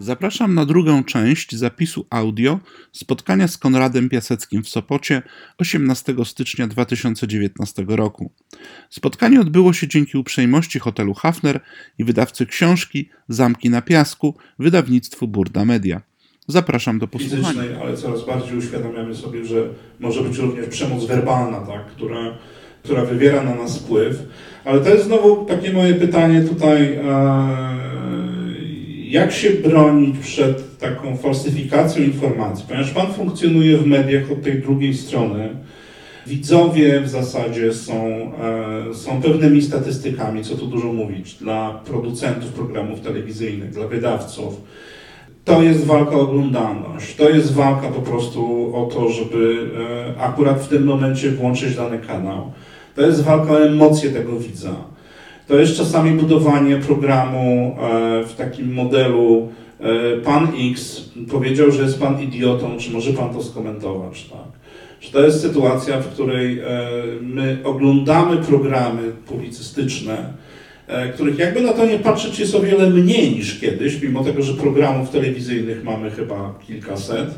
Zapraszam na drugą część zapisu audio spotkania z Konradem Piaseckim w Sopocie 18 stycznia 2019 roku. Spotkanie odbyło się dzięki uprzejmości hotelu Hafner i wydawcy książki Zamki na Piasku, wydawnictwu Burda Media. Zapraszam do posłuchania. fizycznej, ale coraz bardziej uświadamiamy sobie, że może być również przemoc werbalna, tak, która, która wywiera na nas wpływ. Ale to jest znowu takie moje pytanie tutaj, e, jak się bronić przed taką falsyfikacją informacji? Ponieważ Pan funkcjonuje w mediach od tej drugiej strony. Widzowie w zasadzie są, e, są pewnymi statystykami, co tu dużo mówić, dla producentów programów telewizyjnych, dla wydawców to jest walka o oglądalność. To jest walka po prostu o to, żeby e, akurat w tym momencie włączyć dany kanał. To jest walka o emocje tego widza. To jest czasami budowanie programu e, w takim modelu e, Pan X powiedział, że jest Pan idiotą, czy może Pan to skomentować, tak? Że to jest sytuacja, w której my oglądamy programy publicystyczne, E, których jakby na to nie patrzeć jest o wiele mniej niż kiedyś, mimo tego, że programów telewizyjnych mamy chyba kilkaset,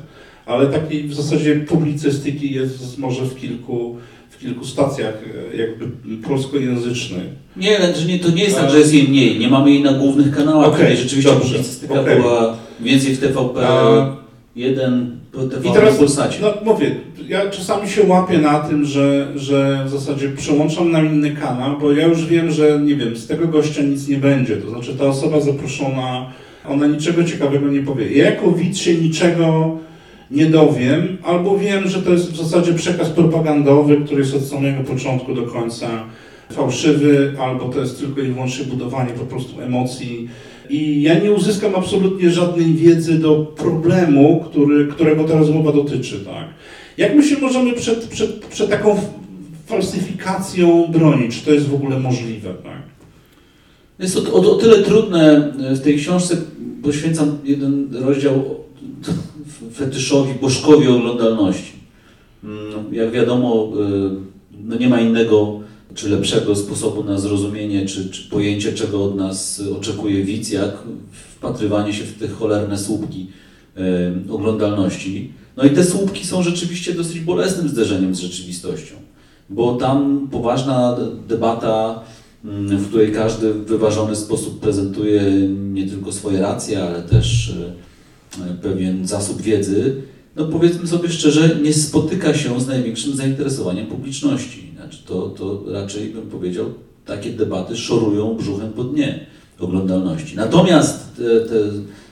ale takiej w zasadzie publicystyki jest może w kilku, kilku stacjach e, jakby polskojęzycznych. Nie, znaczy nie, to nie jest tak, że jest jej mniej. Nie mamy jej na głównych kanałach. Okay, rzeczywiście dobrze, publicystyka okay. była więcej w TVP. A... Jeden i teraz, no mówię, ja czasami się łapię na tym, że, że w zasadzie przełączam na inny kanał, bo ja już wiem, że nie wiem, z tego gościa nic nie będzie. To znaczy ta osoba zaproszona, ona niczego ciekawego nie powie. Ja jako widz się niczego nie dowiem, albo wiem, że to jest w zasadzie przekaz propagandowy, który jest od samego początku do końca fałszywy, albo to jest tylko i wyłącznie budowanie po prostu emocji i ja nie uzyskam absolutnie żadnej wiedzy do problemu, który, którego ta rozmowa dotyczy. Tak? Jak my się możemy przed, przed, przed taką falsyfikacją bronić? Czy to jest w ogóle możliwe? Tak? Jest o, o, o tyle trudne. W tej książce poświęcam jeden rozdział fetyszowi, bożkowi oglądalności. Mm, jak wiadomo, y, no nie ma innego czy lepszego sposobu na zrozumienie, czy, czy pojęcie, czego od nas oczekuje widz, jak wpatrywanie się w te cholerne słupki y, oglądalności. No i te słupki są rzeczywiście dosyć bolesnym zderzeniem z rzeczywistością, bo tam poważna debata, y, w której każdy w wyważony sposób prezentuje nie tylko swoje racje, ale też y, pewien zasób wiedzy, no powiedzmy sobie szczerze, nie spotyka się z największym zainteresowaniem publiczności. Znaczy to, to raczej bym powiedział, takie debaty szorują brzuchem po dnie oglądalności. Natomiast te, te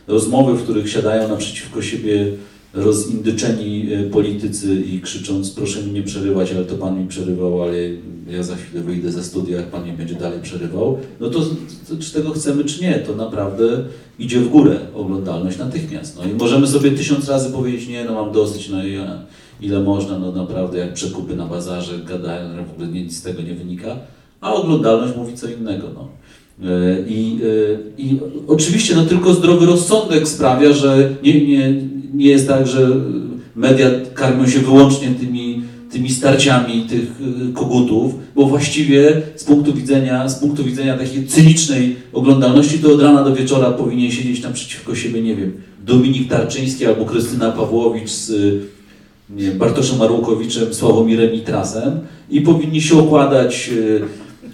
rozmowy, w których siadają naprzeciwko siebie rozindyczeni e, politycy i krzycząc, proszę mi nie przerywać, ale to pan mi przerywał, ale ja za chwilę wyjdę ze studia, jak pan nie będzie dalej przerywał, no to, to, czy tego chcemy, czy nie, to naprawdę idzie w górę oglądalność natychmiast. No i możemy sobie tysiąc razy powiedzieć, nie, no mam dosyć, no i ile można, no naprawdę jak przekupy na bazarze gadają, w ogóle nic z tego nie wynika, a oglądalność mówi co innego. No. E, I, e, I oczywiście no, tylko zdrowy rozsądek sprawia, że nie, nie, nie jest tak, że media karmią się wyłącznie tymi, tymi starciami tych e, kogutów, bo właściwie z punktu widzenia, z punktu widzenia takiej cynicznej oglądalności to od rana do wieczora powinien siedzieć naprzeciwko siebie, nie wiem, Dominik Tarczyński albo Krystyna Pawłowicz z nie Bartoszem Arłukowiczem, Sławomirem Mitrasem i powinni się okładać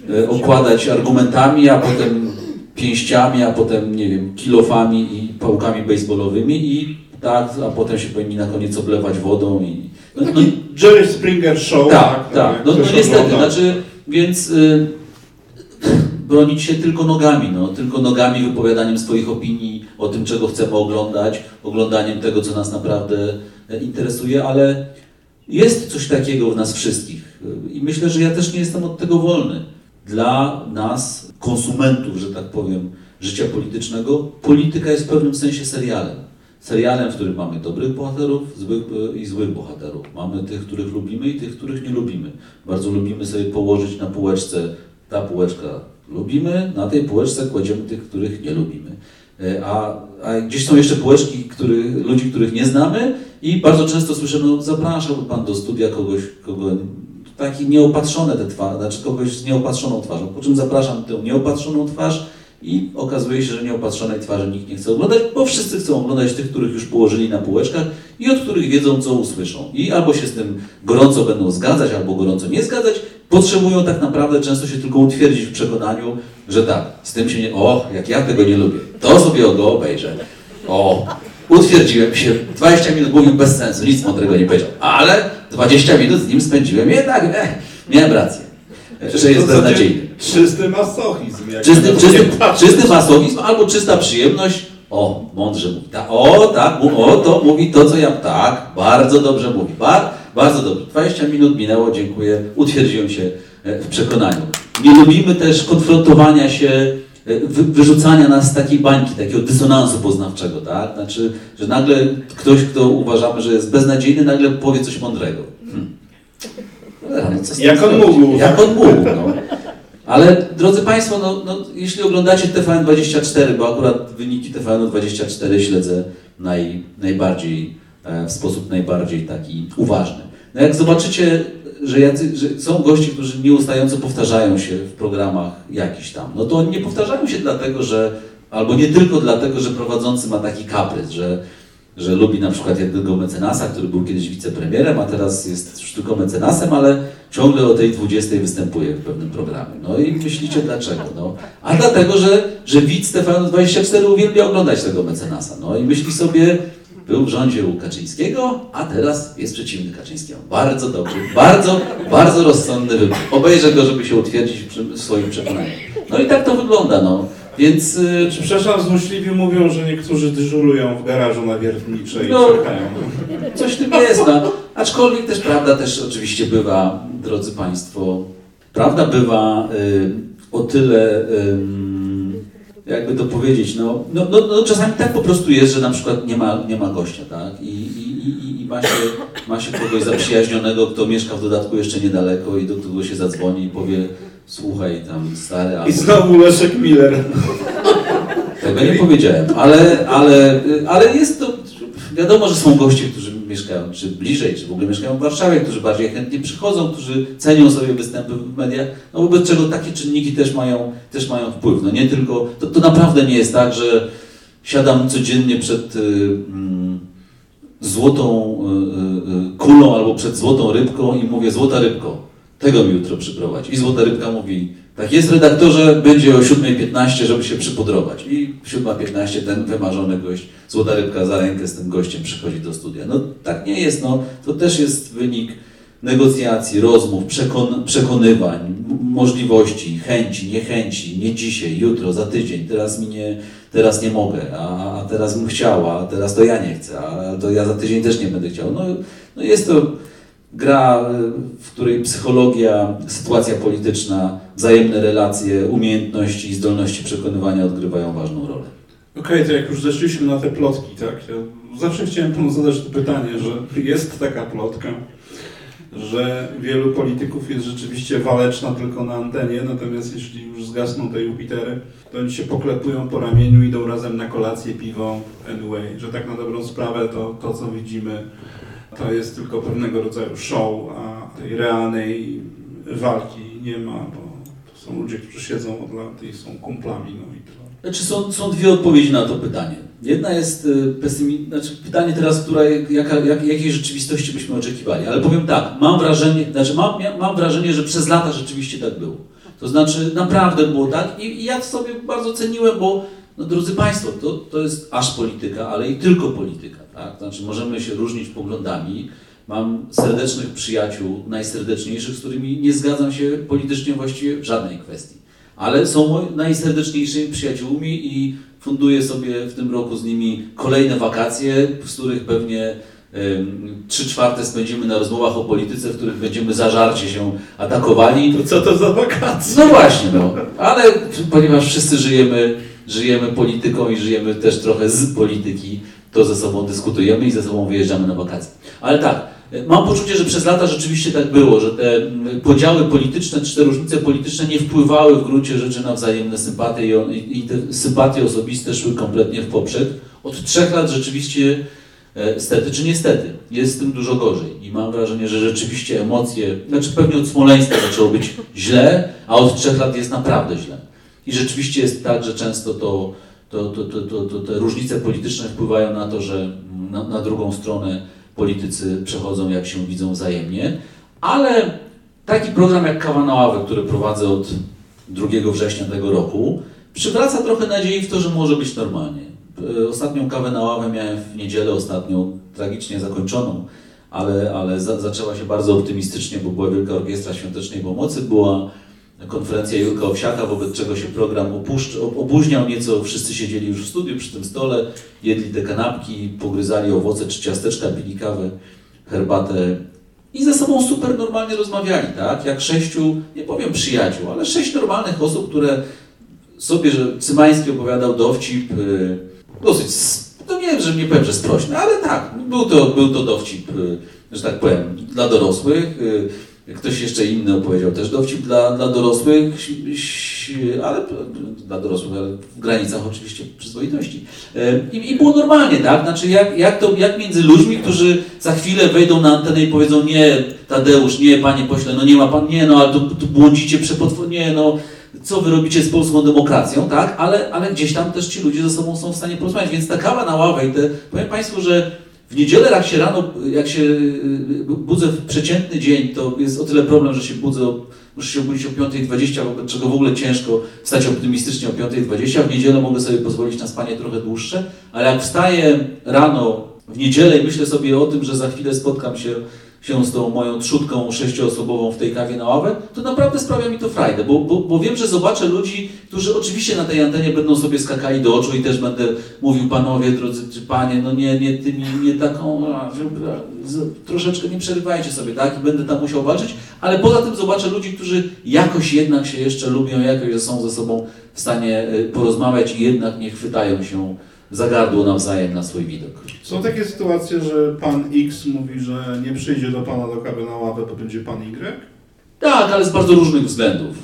E, okładać argumentami, a potem pięściami, a potem, nie wiem, kilofami i pałkami baseballowymi i tak, a potem się powinni na koniec oblewać wodą i... No, no, Jerry Springer Show. Tak, tak. tak. No, no niestety, znaczy, więc y, bronić się tylko nogami, no, tylko nogami, wypowiadaniem swoich opinii o tym, czego chcemy oglądać, oglądaniem tego, co nas naprawdę e, interesuje, ale jest coś takiego w nas wszystkich i myślę, że ja też nie jestem od tego wolny dla nas, konsumentów, że tak powiem, życia politycznego, polityka jest w pewnym sensie serialem. Serialem, w którym mamy dobrych bohaterów złych, i złych bohaterów. Mamy tych, których lubimy i tych, których nie lubimy. Bardzo lubimy sobie położyć na półeczce, ta półeczka lubimy, na tej półeczce kładziemy tych, których nie lubimy. E, a, a gdzieś są jeszcze półeczki który, ludzi, których nie znamy i bardzo często słyszę, no zapraszałby Pan do studia kogoś, kogo taki nieopatrzone te twarze, znaczy kogoś z nieopatrzoną twarzą. Po czym zapraszam tę nieopatrzoną twarz I okazuje się, że nieopatrzonej twarzy nikt nie chce oglądać, bo wszyscy chcą oglądać tych, których już położyli na półeczkach i od których wiedzą, co usłyszą. I albo się z tym gorąco będą zgadzać, albo gorąco nie zgadzać. Potrzebują tak naprawdę często się tylko utwierdzić w przekonaniu, że tak, z tym się nie. O, jak ja tego nie lubię, to sobie go obejrzę. O, utwierdziłem się. 20 minut mówił bez sensu, nic mądrego nie powiedział. Ale 20 minut z nim spędziłem jednak, eh, miałem rację. Że jest beznadziejny. Czysty masochizm. Czysty, czysty, czysty masochizm albo czysta przyjemność. O, mądrze mówi. Ta, o, tak, o, to mówi to, co ja. Tak, bardzo dobrze mówi. Bar, bardzo dobrze. 20 minut minęło, dziękuję. Utwierdziłem się e, w przekonaniu. Nie lubimy też konfrontowania się, e, wy, wyrzucania nas z takiej bańki, takiego dysonansu poznawczego, tak? Znaczy, że nagle ktoś, kto uważamy, że jest beznadziejny, nagle powie coś mądrego. Hmm. Jak on mógł. Jak on mógł, no. Ale drodzy Państwo, no, no, jeśli oglądacie TVN24, bo akurat wyniki TVN24 śledzę naj, najbardziej, e, w sposób najbardziej taki uważny. No jak zobaczycie, że, jacy, że są goście, którzy nieustająco powtarzają się w programach jakiś tam, no to oni nie powtarzają się dlatego, że, albo nie tylko dlatego, że prowadzący ma taki kaprys, że że lubi na przykład jednego mecenasa, który był kiedyś wicepremierem, a teraz jest już tylko mecenasem, ale ciągle o tej 20 występuje w pewnym programie. No i myślicie dlaczego? No, a dlatego, że, że widz TVN24 uwielbia oglądać tego mecenasa. No i myśli sobie, był w rządzie u Kaczyńskiego, a teraz jest przeciwny Kaczyńskiemu. Bardzo dobry, bardzo, bardzo rozsądny wybór. Obejrzę go, żeby się utwierdzić w, swoim przekonaniu. No i tak to wygląda, no. Więc y, Czy przepraszam, złośliwi mówią, że niektórzy dyżurują w garażu na Wiertniczej No. i czekają. Coś w tym jest, no. Aczkolwiek też prawda też oczywiście bywa, drodzy Państwo, prawda bywa y, o tyle, ym, jakby to powiedzieć, no, no, no, no czasami tak po prostu jest, że na przykład nie ma, nie ma gościa, tak? I, i, i, i ma, się, ma się kogoś zaprzyjaźnionego, kto mieszka w dodatku jeszcze niedaleko i do którego się zadzwoni i powie, słuchaj tam stary, I znowu Leszek Miller. tego nie powiedziałem, ale, ale, ale jest to, wiadomo, że są goście, którzy mieszkają czy bliżej, czy w ogóle mieszkają w Warszawie, którzy bardziej chętnie przychodzą, którzy cenią sobie występy w mediach, no wobec czego takie czynniki też mają, też mają wpływ. No nie tylko, to, to naprawdę nie jest tak, że siadam codziennie przed y, mm, złotą y, y, y, kulą albo przed złotą rybką i mówię, złota rybko, tego mi jutro przyprowadź. I złota rybka mówi, tak jest redaktorze, będzie o 7.15, żeby się przypudrować. I 7.15 ten wymarzony gość, złota rybka za rękę z tym gościem przychodzi do studia. No tak nie jest, no to też jest wynik negocjacji, rozmów, przekon przekonywań, możliwości, chęci, niechęci, nie dzisiaj, jutro, za tydzień, teraz mi nie, teraz nie mogę, a, a teraz bym chciała, a teraz to ja nie chcę, a to ja za tydzień też nie będę chciał. No, no jest to gra, y, w której psychologia, sytuacja polityczna, wzajemne relacje, umiejętności i zdolności przekonywania odgrywają ważną rolę. Okej, to jak już zeszliśmy na te plotki, tak, ja zawsze chciałem panu zadać to pytanie, że jest taka plotka, że wielu polityków jest rzeczywiście waleczna tylko na antenie, natomiast jeśli już zgasną te Jupitery, to oni się poklepują po ramieniu, idą razem na kolację, piwo, anyway, że tak na dobrą sprawę to, to co widzimy, to jest tylko pewnego rodzaju show, a tej realnej walki nie ma, bo to są ludzie, którzy siedzą od lat i są kumplami, no i tyle. Znaczy są, są dwie odpowiedzi na to pytanie. Jedna jest pesymi... znaczy pytanie teraz, która, jaka, jak, jakiej rzeczywistości byśmy oczekiwali. Ale powiem tak, mam wrażenie, znaczy mam, mam wrażenie, że przez lata rzeczywiście tak było. To znaczy naprawdę było tak i, i ja to sobie bardzo ceniłem, bo no, drodzy Państwo, to, to jest aż polityka, ale i tylko polityka. Tak? Znaczy możemy się różnić poglądami. Mam serdecznych przyjaciół, najserdeczniejszych, z którymi nie zgadzam się politycznie właściwie w żadnej kwestii ale są najserdeczniejszymi przyjaciółmi i funduję sobie w tym roku z nimi kolejne wakacje, z których pewnie trzy czwarte spędzimy na rozmowach o polityce, w których będziemy zażarcie się atakowali. To co to za wakacje? No właśnie, no. Ale ponieważ wszyscy żyjemy, żyjemy polityką i żyjemy też trochę z polityki, to ze sobą dyskutujemy i ze sobą wyjeżdżamy na wakacje. Ale tak, mam poczucie, że przez lata rzeczywiście tak było, że te mm, podziały polityczne, czy te różnice polityczne nie wpływały w gruncie rzeczy na wzajemne sympatie i, te sympatie osobiste szły kompletnie w poprzek. Od trzech lat rzeczywiście E, Stety czy niestety, jest z tym dużo gorzej i mam wrażenie, że rzeczywiście emocje, znaczy pewnie od Smoleńska zaczęło być źle, a od trzech lat jest naprawdę źle. I rzeczywiście jest tak, że często to, to, to, to, to, te różnice polityczne wpływają na to, że na, na drugą stronę politycy przechodzą, jak się widzą wzajemnie. Ale taki program jak Kawa na ławę, który prowadzę od 2 września tego roku, przywraca trochę nadziei w to, że może być normalnie. E, ostatnią kawę na ławę miałem w niedzielę, ostatnią tragicznie zakończoną, ale, ale za, zaczęła się bardzo optymistycznie, bo była Wielka Orkiestra Świątecznej Pomocy, była konferencja Jurka Owsiaka, wobec czego się program opóźniał nieco, wszyscy siedzieli już w studiu przy tym stole, jedli te kanapki, pogryzali owoce czy ciasteczka, pili kawę, herbatę i ze sobą super normalnie rozmawiali, tak? Jak sześciu, nie powiem przyjaciół, ale sześć normalnych osób, które sobie, że Cymański opowiadał dowcip, yy, dosyć, no nie wiem, że nie powiem, że sprośny, ale tak, był to, był to dowcip, yy, że tak powiem, dla dorosłych. Yy, Ktoś jeszcze inny opowiedział też dowcip dla, dla dorosłych, ale dla dorosłych, ale w granicach oczywiście przyzwoitości. I, I, było normalnie, tak? Znaczy jak, jak, to, jak między ludźmi, którzy za chwilę wejdą na antenę i powiedzą nie, Tadeusz, nie, panie pośle, no nie ma pan, nie, no ale tu, tu błądzicie nie, no co wy robicie z polską demokracją, tak? Ale, ale gdzieś tam też ci ludzie ze sobą są w stanie porozmawiać, więc ta kawa na ławę i te, powiem Państwu, że w niedzielę jak się rano, jak się y, budzę w przeciętny dzień, to jest o tyle problem, że się budzę, muszę się obudzić o 5.20, wobec czego w ogóle ciężko wstać optymistycznie o 5.20. W niedzielę mogę sobie pozwolić na spanie trochę dłuższe, ale jak wstaję rano w niedzielę i myślę sobie o tym, że za chwilę spotkam się się z tą moją trzutką sześcioosobową w tej kawie na ławę, to naprawdę sprawia mi to frajdę, bo, bo, bo wiem, że zobaczę ludzi, którzy oczywiście na tej antenie będą sobie skakali do oczu i też będę mówił panowie, drodzy czy panie, no nie, nie tymi, nie taką, troszeczkę nie przerywajcie sobie, tak? I będę tam musiał walczyć, ale poza tym zobaczę ludzi, którzy jakoś jednak się jeszcze lubią, jakoś są ze sobą w stanie y, porozmawiać i jednak nie chwytają się za gardło nawzajem na swój widok. Są takie sytuacje, że pan X mówi, że nie przyjdzie do pana do kawy na ławę, bo będzie pan Y? Tak, ale z bardzo różnych względów.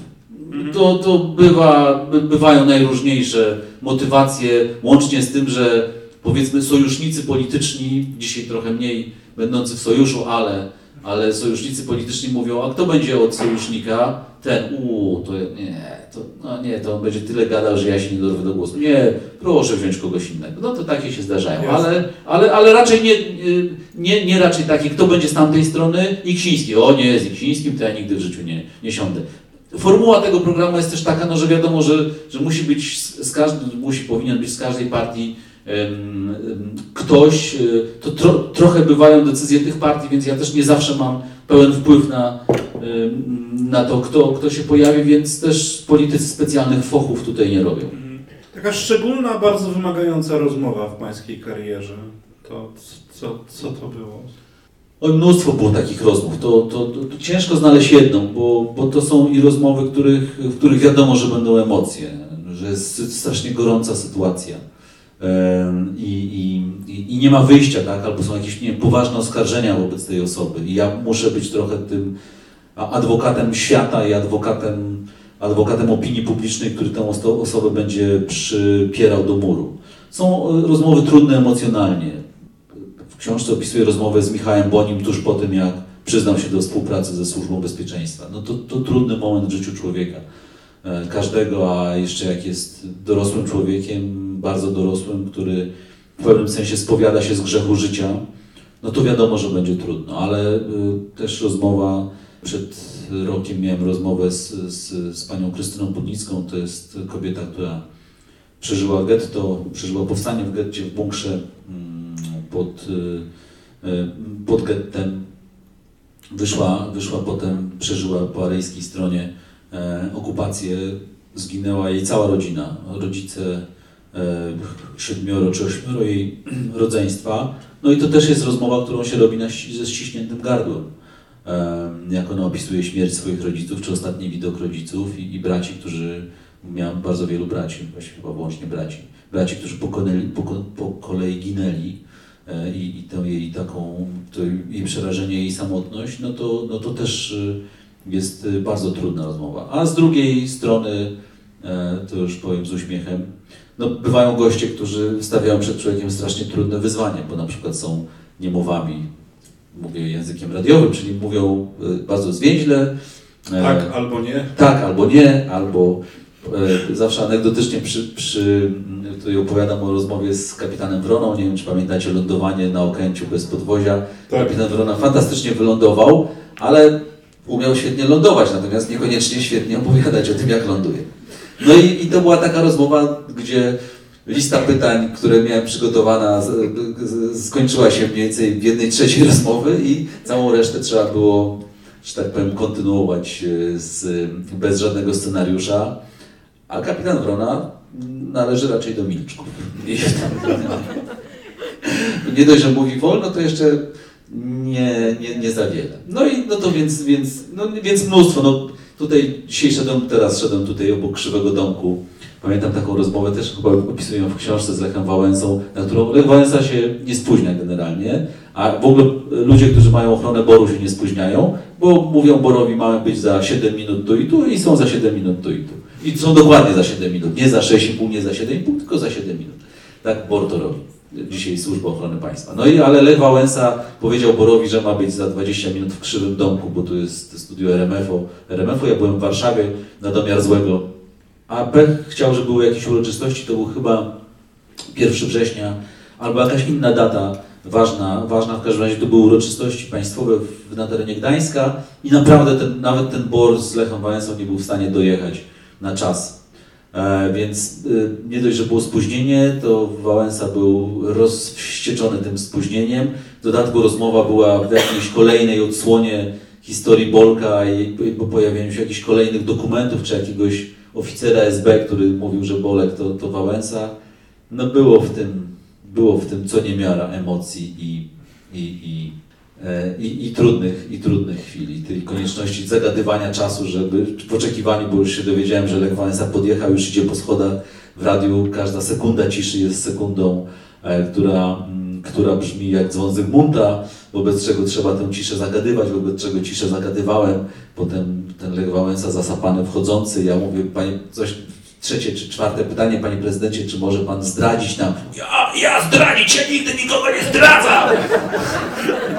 Mhm. To, to bywa, bywają najróżniejsze motywacje, łącznie z tym, że powiedzmy sojusznicy polityczni, dzisiaj trochę mniej będący w sojuszu, ale, ale sojusznicy polityczni mówią, a kto będzie od sojusznika? Ten, uuu, to nie, to, no nie, to on będzie tyle gadał, że ja się nie dorwę do głosu. Nie, proszę wziąć kogoś innego. No to takie się zdarzają, ale, ale, ale raczej nie, nie, nie raczej takie, kto będzie z tamtej strony? Iksiński. O nie, z Iksińskim to ja nigdy w życiu nie, nie siądę. Formuła tego programu jest też taka, no, że wiadomo, że, że musi być z, każdy, musi, powinien być z każdej partii ktoś, y, to tro, trochę bywają decyzje tych partii, więc ja też nie zawsze mam pełen wpływ na, na to, kto, kto się pojawi, więc też politycy specjalnych fochów tutaj nie robią. Mhm. Taka szczególna, bardzo wymagająca rozmowa w pańskiej karierze. To co, co to było? O, mnóstwo było takich rozmów. To, to, to, to, ciężko znaleźć jedną, bo, bo to są i rozmowy, których, w których wiadomo, że będą emocje, że jest strasznie gorąca sytuacja. I, i, i, nie ma wyjścia, tak? albo są jakieś nie poważne oskarżenia wobec tej osoby. I ja muszę być trochę tym adwokatem świata i adwokatem, adwokatem opinii publicznej, który tę osobę będzie przypierał do muru. Są e, rozmowy trudne emocjonalnie. W książce opisuję rozmowę z Michałem Bonim tuż po tym, jak przyznał się do współpracy ze Służbą Bezpieczeństwa. No to, to trudny moment w życiu człowieka. E, każdego, a jeszcze jak jest dorosłym człowiekiem, bardzo dorosłym, który w pewnym sensie spowiada się z grzechu życia, no to wiadomo, że będzie trudno, ale y, też rozmowa, przed rokiem miałem rozmowę z, z, z panią Krystyną Budnicką, to jest kobieta, która przeżyła getto, przeżyła powstanie w getcie w bunkrze mm, pod, y, y, pod gettem. Wyszła, wyszła potem, przeżyła po arejskiej stronie e, okupację, zginęła jej cała rodzina, rodzice, siedmioro czy ośmioro jej rodzeństwa. No i to też jest rozmowa, którą się robi na, ze ściśniętym gardłem. E, jak ona opisuje śmierć swoich rodziców, czy ostatni widok rodziców i, i braci, którzy, miałem bardzo wielu braci, właściwie chyba wyłącznie braci, braci, którzy pokonali, po, po kolei ginęli e, i, i to jej taką, to jej przerażenie, jej samotność, no to, no to też e, jest bardzo trudna rozmowa. A z drugiej strony, to już powiem z uśmiechem, no, bywają goście, którzy stawiają przed człowiekiem strasznie trudne wyzwania, bo na przykład są niemowami, mówię językiem radiowym, czyli mówią bardzo zwięźle. Tak albo nie. Tak albo nie, albo E, zawsze anegdotycznie przy, przy, tutaj opowiadam o rozmowie z kapitanem Wroną. Nie wiem, czy pamiętacie lądowanie na Okęciu bez podwozia. Tak. Kapitan Wrona fantastycznie wylądował, ale umiał świetnie lądować, natomiast niekoniecznie świetnie opowiadać o tym, jak ląduje. No i, i to była taka rozmowa, gdzie lista pytań, które miałem przygotowana, skończyła się mniej więcej w jednej trzeciej rozmowy i całą resztę trzeba było, że tak powiem, kontynuować e, z, bez żadnego scenariusza. A kapitan Wrona należy raczej do milczków. I nie dość, że mówi wolno, to jeszcze nie, nie, nie za wiele. No i no to więc, więc, no, więc mnóstwo. No, tutaj dzisiaj szedłem, teraz szedłem tutaj obok Krzywego Domku. Pamiętam taką rozmowę, też chyba opisuję w książce z Lechem Wałęsą, na którą Lech Wałęsa się nie spóźnia generalnie, a w ogóle ludzie, którzy mają ochronę boru się nie spóźniają, bo mówią borowi mamy być za 7 minut tu i tu i są za 7 minut tu i tu. I są dokładnie za 7 minut, nie za 6,5, nie za 7,5, tylko za 7 minut. Tak BOR to robi. Dzisiaj Służba Ochrony Państwa. No i ale Lech Wałęsa powiedział Borowi, że ma być za 20 minut w Krzywym Domku, bo tu jest studio RMF-u. RMF-u ja byłem w Warszawie na domiar złego. A Pech chciał, żeby były jakieś uroczystości, to był chyba 1 września, albo jakaś inna data ważna, ważna w każdym razie to były uroczystości państwowe w, na terenie Gdańska i naprawdę ten, nawet ten BOR z Lechem Wałęsą nie był w stanie dojechać na czas. E, więc e, nie dość, że było spóźnienie, to Wałęsa był rozwścieczony tym spóźnieniem. W dodatku rozmowa była w jakiejś kolejnej odsłonie historii Bolka i, po pojawieniu się jakichś kolejnych dokumentów, czy jakiegoś oficera SB, który mówił, że Bolek to, to Wałęsa. No było w tym, było w tym co niemiara emocji i, i, i i, i, trudnych, i trudnych chwil, i tej konieczności zagadywania czasu, żeby w oczekiwaniu, bo już się dowiedziałem, że Lech Wałęsa podjechał, już idzie po schodach w radiu, każda sekunda ciszy jest sekundą, e, która, mm, która brzmi jak dzwon Zygmunta, wobec czego trzeba tę ciszę zagadywać, wobec czego ciszę zagadywałem, potem ten Lech Wałęsa zasapany wchodzący, ja mówię, panie, coś trzecie czy czwarte pytanie, panie prezydencie, czy może pan zdradzić nam? Ja, ja zdradzić, ja nigdy nikogo nie zdradzam!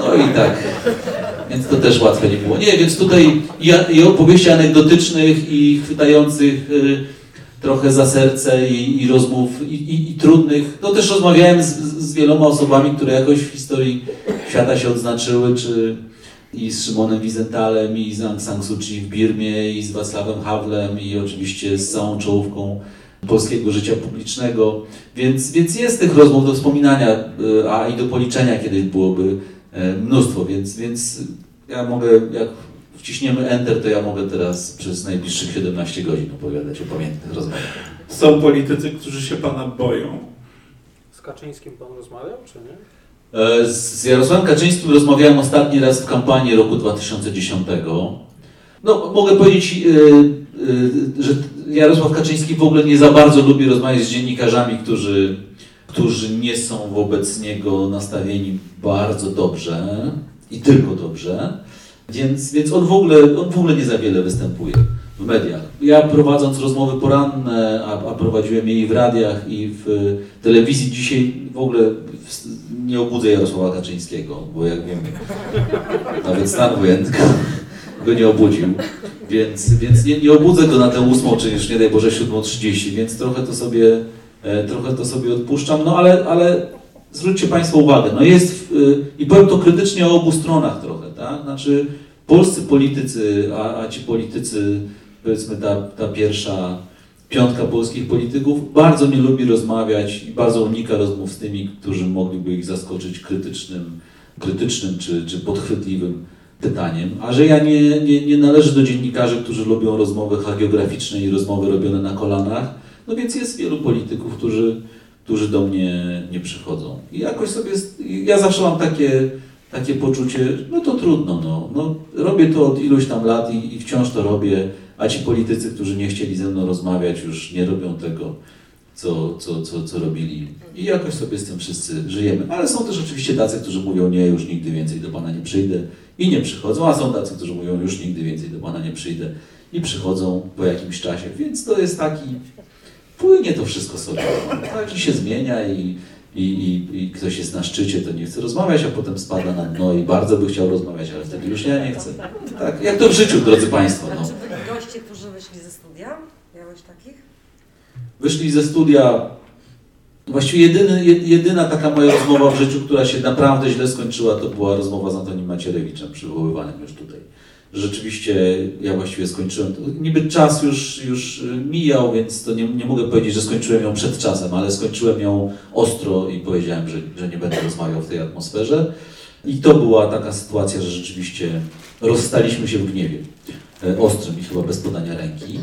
No i tak. Więc to też łatwe nie było. Nie, więc tutaj i, opowieści anegdotycznych i chwytających y, trochę za serce i, i rozmów i, i, i, trudnych. No też rozmawiałem z, z wieloma osobami, które jakoś w historii świata się odznaczyły, czy i z Szymonem Wizentalem, i z Aung San Suu Kyi w Birmie, i z Wacławem Hawlem, i oczywiście z całą czołówką polskiego życia publicznego. Więc, więc jest tych rozmów do wspominania, y, a i do policzenia kiedyś byłoby mnóstwo, więc, więc ja mogę, jak wciśniemy Enter, to ja mogę teraz przez najbliższych 17 godzin opowiadać o pamiętnych rozmowach. Są politycy, którzy się Pana boją. Z Kaczyńskim Pan rozmawiał, czy nie? E, z Jarosławem Kaczyńskim rozmawiałem ostatni raz w kampanii roku 2010. No, mogę powiedzieć, yy, że Jarosław Kaczyński w ogóle nie za bardzo lubi rozmawiać z dziennikarzami, którzy, którzy nie są wobec niego nastawieni bardzo dobrze i tylko dobrze. Więc, więc on, w ogóle, on w ogóle nie za wiele występuje w mediach. Ja prowadząc rozmowy poranne, a, a prowadziłem je i w radiach, i w telewizji, dzisiaj w ogóle nie obudzę Jarosława Kaczyńskiego, bo jak wiem, nawet stan wojenny go nie obudził, więc, więc nie, nie obudzę go na tę ósmą, czy już nie daj Boże 7.30, więc trochę to sobie, trochę to sobie odpuszczam, no ale, ale zwróćcie Państwo uwagę, no jest, i powiem to krytycznie o obu stronach trochę, tak? Znaczy polscy politycy, a, a ci politycy, powiedzmy ta, ta pierwsza piątka polskich polityków bardzo nie lubi rozmawiać i bardzo unika rozmów z tymi, którzy mogliby ich zaskoczyć krytycznym, krytycznym czy, czy podchwytliwym pytaniem. A że ja nie, nie, nie należę do dziennikarzy, którzy lubią rozmowy hagiograficzne i rozmowy robione na kolanach, no więc jest wielu polityków, którzy, którzy do mnie nie przychodzą. I jakoś sobie, ja zawsze mam takie, takie poczucie, no to trudno, no, no robię to od iluś tam lat i, i wciąż to robię a ci politycy, którzy nie chcieli ze mną rozmawiać, już nie robią tego, co, co, co, co robili. I jakoś sobie z tym wszyscy żyjemy. Ale są też oczywiście tacy, którzy mówią, nie, już nigdy więcej do Pana nie przyjdę i nie przychodzą, a są tacy, którzy mówią, już nigdy więcej do Pana nie przyjdę i przychodzą po jakimś czasie. Więc to jest taki, płynie to wszystko sobie. Tak się zmienia i, i, i, i ktoś jest na szczycie, to nie chce rozmawiać, a potem spada na dno i bardzo by chciał rozmawiać, ale wtedy już ja nie chcę. Tak, jak to w życiu, drodzy Państwo. No. goście, którzy wyszli ze studia? Miałeś takich? Wyszli ze studia. Właściwie jedyny, jedyna taka moja rozmowa w życiu, która się naprawdę źle skończyła, to była rozmowa z Antonim Macierewiczem, przywoływanym już tutaj. Rzeczywiście ja właściwie skończyłem. Niby czas już, już mijał, więc to nie, nie mogę powiedzieć, że skończyłem ją przed czasem, ale skończyłem ją ostro i powiedziałem, że, że nie będę rozmawiał w tej atmosferze. I to była taka sytuacja, że rzeczywiście rozstaliśmy się w gniewie. E, ostrym i chyba bez podania ręki.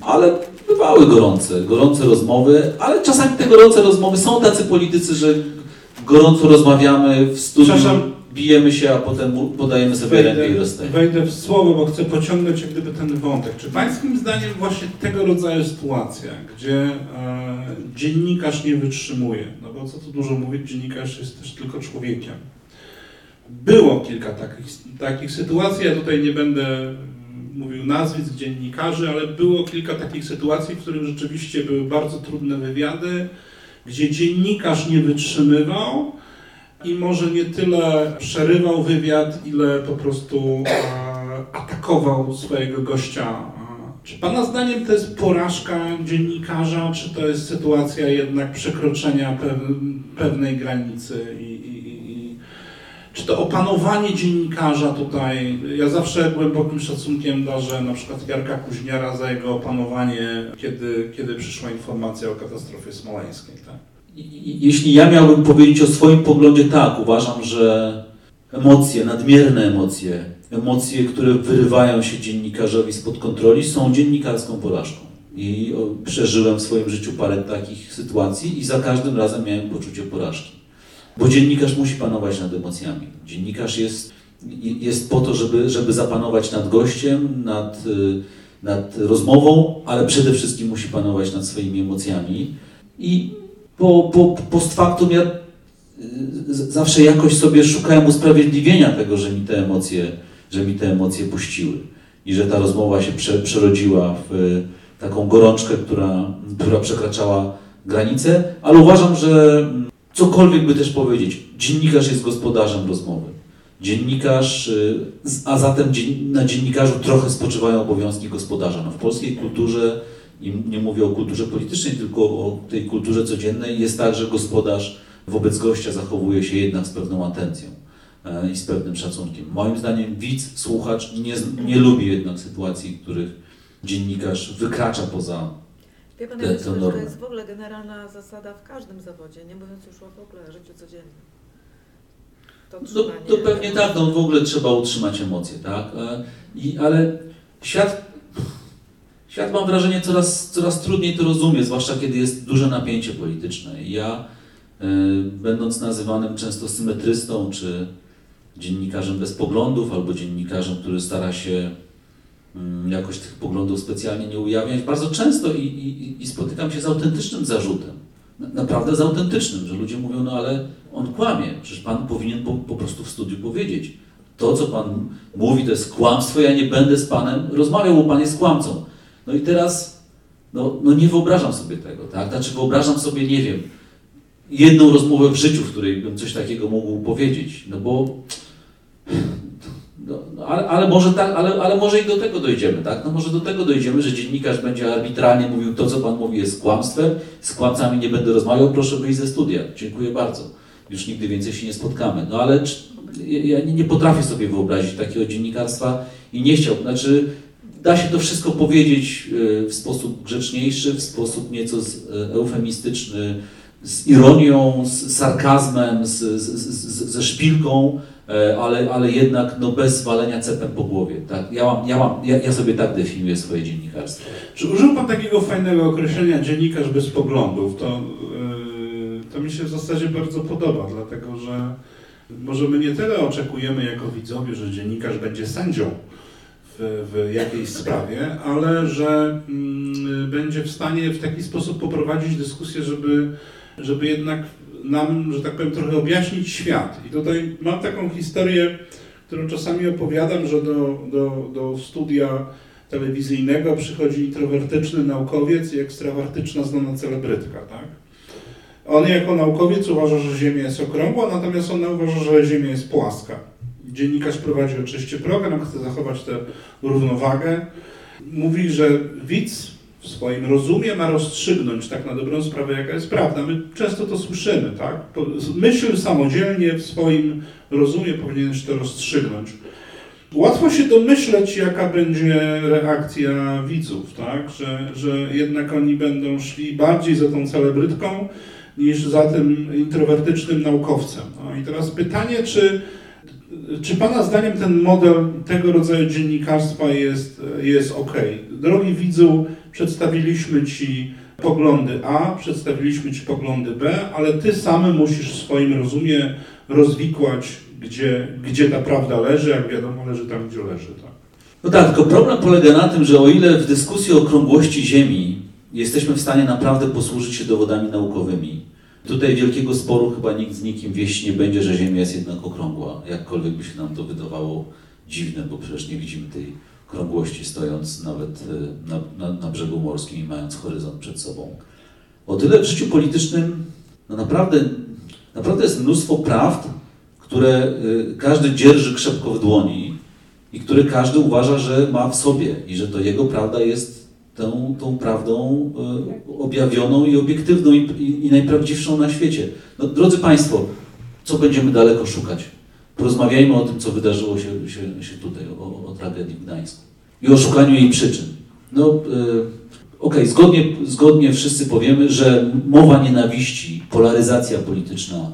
Ale bywały gorące, gorące rozmowy, ale czasami te gorące rozmowy są tacy politycy, że gorąco rozmawiamy w studiu, bijemy się, a potem podajemy sobie wejdę, rękę i rozstajemy. Wejdę w słowo, bo chcę pociągnąć jak gdyby ten wątek. Czy pańskim zdaniem właśnie tego rodzaju sytuacja, gdzie e, dziennikarz nie wytrzymuje, no bo co tu dużo mówić, dziennikarz jest też tylko człowiekiem. Było kilka takich, takich sytuacji, ja tutaj nie będę mówił nazwisk dziennikarzy, ale było kilka takich sytuacji, w których rzeczywiście były bardzo trudne wywiady, gdzie dziennikarz nie wytrzymywał i może nie tyle przerywał wywiad, ile po prostu atakował swojego gościa. Czy Pana zdaniem to jest porażka dziennikarza, czy to jest sytuacja jednak przekroczenia pewnej granicy i, czy to opanowanie dziennikarza tutaj, ja zawsze głębokim szacunkiem darzę na przykład Jarka Kuźniara za jego opanowanie, kiedy, kiedy przyszła informacja o katastrofie smoleńskiej. Tak? Jeśli ja miałbym powiedzieć o swoim poglądzie, tak, uważam, że emocje, nadmierne emocje, emocje, które wyrywają się dziennikarzowi spod kontroli, są dziennikarską porażką. I przeżyłem w swoim życiu parę takich sytuacji i za każdym razem miałem poczucie porażki. Bo dziennikarz musi panować nad emocjami. Dziennikarz jest, jest po to, żeby, żeby zapanować nad gościem, nad, y, nad rozmową, ale przede wszystkim musi panować nad swoimi emocjami. I po, po, post factum ja y, zawsze jakoś sobie szukałem usprawiedliwienia tego, że mi te emocje, że mi te emocje puściły i że ta rozmowa się prze, przerodziła w y, taką gorączkę, która, która przekraczała granice, ale uważam, że cokolwiek by też powiedzieć, dziennikarz jest gospodarzem rozmowy. Dziennikarz, y, a zatem na dziennikarzu trochę spoczywają obowiązki gospodarza. No w polskiej kulturze, i nie mówię o kulturze politycznej, tylko o tej kulturze codziennej, jest tak, że gospodarz wobec gościa zachowuje się jednak z pewną atencją e, i z pewnym szacunkiem. Moim zdaniem widz, słuchacz nie, nie lubi jednak sytuacji, w których dziennikarz wykracza poza Wie Pan, ja myślę, że to jest w ogóle generalna zasada w każdym zawodzie, nie mówiąc już o w ogóle życiu codziennym. To, no, to pewnie tak, no w ogóle trzeba utrzymać emocje, tak? E, I, ale świat, świat mam wrażenie coraz, coraz trudniej to rozumie, zwłaszcza kiedy jest duże napięcie polityczne. I ja, y, będąc nazywanym często symetrystą, czy dziennikarzem bez poglądów, albo dziennikarzem, który stara się Mm, jakoś tych poglądów specjalnie nie ujawniać. Bardzo często i, i, i spotykam się z autentycznym zarzutem. Naprawdę z autentycznym, że ludzie mówią, no ale on kłamie, przecież pan powinien po, po prostu w studiu powiedzieć. To, co pan mówi, to jest kłamstwo, ja nie będę z panem rozmawiał, bo pan jest kłamcą. No i teraz, no, no nie wyobrażam sobie tego, tak? Znaczy wyobrażam sobie, nie wiem, jedną rozmowę w życiu, w której bym coś takiego mógł powiedzieć, no bo no, no, ale, ale, może tak, ale, ale może i do tego dojdziemy, tak? No może do tego dojdziemy, że dziennikarz będzie arbitralnie mówił to, co Pan mówi jest kłamstwem, z kłamcami nie będę rozmawiał, proszę wyjść ze studia. Dziękuję bardzo. Już nigdy więcej się nie spotkamy. No ale ja nie, nie potrafię sobie wyobrazić takiego dziennikarstwa i nie chciałbym, znaczy da się to wszystko powiedzieć e, w sposób grzeczniejszy, w sposób nieco e, eufemistyczny, z ironią, z sarkazmem, z, z, z, ze szpilką, E, ale, ale jednak no, bez zwalenia cepem po głowie. Tak? Ja, mam, ja, mam, ja, ja sobie tak definiuję swoje dziennikarstwo. Czy użył Pan takiego fajnego określenia dziennikarz bez poglądów? To, yy, to mi się w zasadzie bardzo podoba, dlatego że może my nie tyle oczekujemy jako widzowie, że dziennikarz będzie sędzią w, jakiejś sprawie, ale że yy, będzie w stanie w taki sposób poprowadzić dyskusję, żeby, żeby jednak nam, że tak powiem, trochę objaśnić świat. I tutaj mam taką historię, którą czasami opowiadam, że do, do, do studia telewizyjnego przychodzi introwertyczny naukowiec i ekstrawertyczna znana celebrytka, tak? On jako naukowiec uważa, że Ziemia jest okrągła, natomiast ona uważa, że Ziemia jest płaska. Dziennikarz prowadzi oczywiście program, chce zachować tę równowagę. Mówi, że widz w swoim rozumie ma rozstrzygnąć tak na dobrą sprawę, jaka jest prawda. My często to słyszymy, tak? Myśl samodzielnie w swoim rozumie powinieneś to rozstrzygnąć. Łatwo się domyśleć, jaka będzie reakcja widzów, tak? Że, że jednak oni będą szli bardziej za tą celebrytką niż za tym introwertycznym naukowcem. No i teraz pytanie, czy, czy Pana zdaniem ten model tego rodzaju dziennikarstwa jest, jest ok? Drogi widzu, przedstawiliśmy Ci poglądy A, przedstawiliśmy Ci poglądy B, ale Ty sam musisz w swoim rozumie rozwikłać, gdzie, gdzie ta prawda leży, jak wiadomo, leży tam, gdzie leży. Tak? No tak, tylko problem polega na tym, że o ile w dyskusji o okrągłości Ziemi jesteśmy w stanie naprawdę posłużyć się dowodami naukowymi, tutaj wielkiego sporu chyba nikt z nikim wieść nie będzie, że Ziemia jest jednak okrągła, jakkolwiek by się nam to wydawało dziwne, bo przecież nie widzimy tej krągłości, stojąc nawet e, na, na, na brzegu morskim i mając horyzont przed sobą. O tyle w życiu politycznym no naprawdę, naprawdę jest mnóstwo prawd, które e, każdy dzierży krzepko w dłoni i które każdy uważa, że ma w sobie i że to jego prawda jest tą, tą prawdą e, objawioną i obiektywną i, i, i najprawdziwszą na świecie. No, drodzy Państwo, co będziemy daleko szukać? Porozmawiajmy o tym, co wydarzyło się, się, się tutaj, o, o, tragedii w Gdańsku i o szukaniu jej przyczyn. No, yy, okej, okay, zgodnie, zgodnie wszyscy powiemy, że mowa nienawiści, polaryzacja polityczna,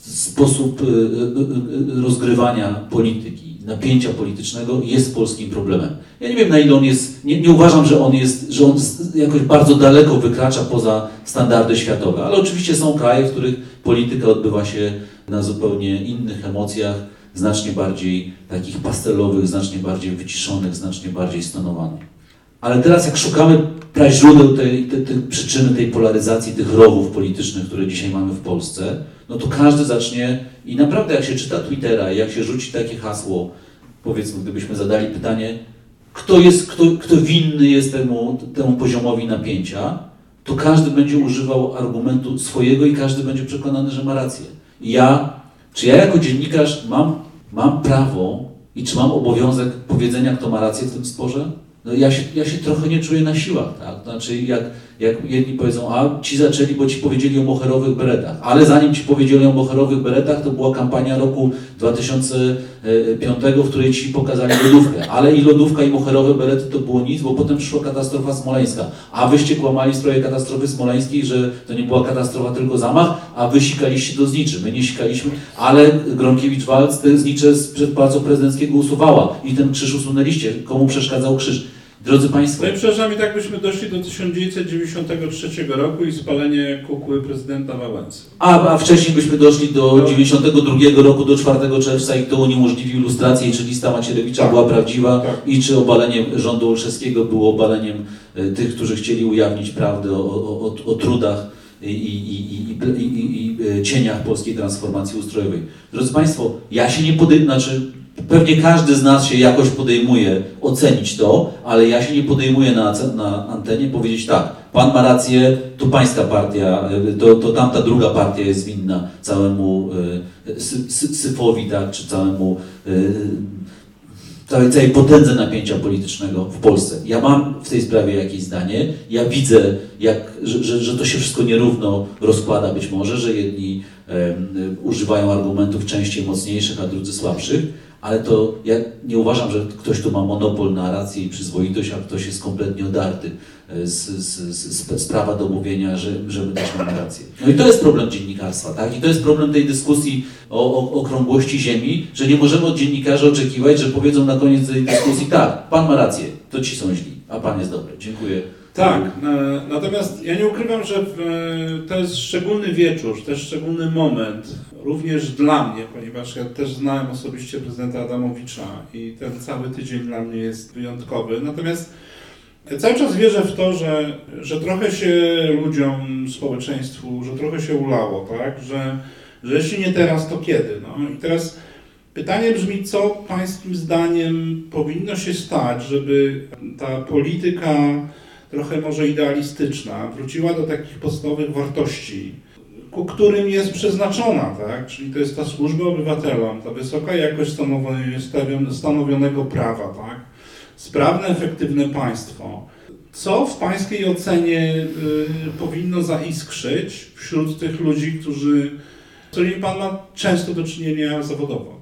sposób yy, rozgrywania polityki, napięcia politycznego jest polskim problemem. Ja nie wiem, na ile on jest, nie, nie, uważam, że on jest, że on jakoś bardzo daleko wykracza poza standardy światowe, ale oczywiście są kraje, w których polityka odbywa się na zupełnie innych emocjach, znacznie bardziej takich pastelowych, znacznie bardziej wyciszonych, znacznie bardziej stonowanych. Ale teraz jak szukamy praźródeł tej, tej, tej przyczyny tej polaryzacji, tych rowów politycznych, które dzisiaj mamy w Polsce, no to każdy zacznie i naprawdę jak się czyta Twittera, jak się rzuci takie hasło, powiedzmy, gdybyśmy zadali pytanie, kto, jest, kto, kto winny jest temu, temu poziomowi napięcia, to każdy będzie używał argumentu swojego i każdy będzie przekonany, że ma rację. Ja, czy ja jako dziennikarz mam, mam prawo i czy mam obowiązek powiedzenia, kto ma rację w tym sporze? No ja się, ja się trochę nie czuję na siłach, tak? Znaczy jak, jak jedni powiedzą, a ci zaczęli, bo ci powiedzieli o moherowych beretach, ale zanim ci powiedzieli o moherowych beretach, to była kampania roku 2005, w której ci pokazali lodówkę, ale i lodówka i moherowe berety to było nic, bo potem przyszła katastrofa smoleńska, a wyście kłamali w sprawie katastrofy smoleńskiej, że to nie była katastrofa, tylko zamach, a wy sikaliście do zniczy, my nie sikaliśmy, ale Gronkiewicz-Walc te znicze przed Pałacu Prezydenckiego usuwała. I ten krzyż usunęliście, komu przeszkadzał krzyż? Drodzy Państwo. No i przepraszam, i tak byśmy doszli do 1993 roku i spalenie kukły prezydenta Wałęsy. A, a wcześniej byśmy doszli do no. 92 roku, do 4 czerwca i to uniemożliwił lustrację, czy lista Macierewicza tak. była prawdziwa tak. i czy obalenie rządu Olszewskiego było obaleniem e, tych, którzy chcieli ujawnić prawdę o, o, o, o trudach i, i, i, i, e, cieniach polskiej transformacji ustrojowej. Drodzy Państwo, ja się nie podejmę, znaczy Pewnie każdy z nas się jakoś podejmuje ocenić to, ale ja się nie podejmuję na, na antenie powiedzieć tak, pan ma rację, to pańska partia, to, to tamta druga partia jest winna całemu y, sy, syfowi, tak, czy całemu y, całej, całej potędze napięcia politycznego w Polsce. Ja mam w tej sprawie jakieś zdanie, ja widzę, jak, że, że, że to się wszystko nierówno rozkłada być może, że jedni y, używają argumentów częściej mocniejszych, a drudzy słabszych, ale to ja nie uważam, że ktoś tu ma monopol na rację i przyzwoitość, a ktoś jest kompletnie odarty e, z, z, z, z prawa do mówienia, że, że my też mamy rację. No i to jest problem dziennikarstwa, tak? I to jest problem tej dyskusji o, okrągłości ziemi, że nie możemy od dziennikarzy oczekiwać, że powiedzą na koniec tej dyskusji, tak, pan ma rację, to ci są źli, a pan jest dobry. Dziękuję. Tak, e, natomiast ja nie ukrywam, że to jest szczególny wieczór, też szczególny moment, również dla mnie, ponieważ ja też znałem osobiście prezydenta Adamowicza i ten cały tydzień dla mnie jest wyjątkowy. Natomiast cały czas wierzę w to, że, że trochę się ludziom, społeczeństwu, że trochę się ulało, tak? Że, że jeśli nie teraz, to kiedy? No i teraz pytanie brzmi, co Pańskim zdaniem powinno się stać, żeby ta polityka trochę może idealistyczna, wróciła do takich podstawowych wartości, ku którym jest przeznaczona, tak? Czyli to jest ta służba obywatelom, ta wysoka jakość stanowionego prawa, tak? Sprawne, efektywne państwo. Co w Pańskiej ocenie y, powinno zaiskrzyć wśród tych ludzi, którzy, z którymi Pan ma często do czynienia zawodowo?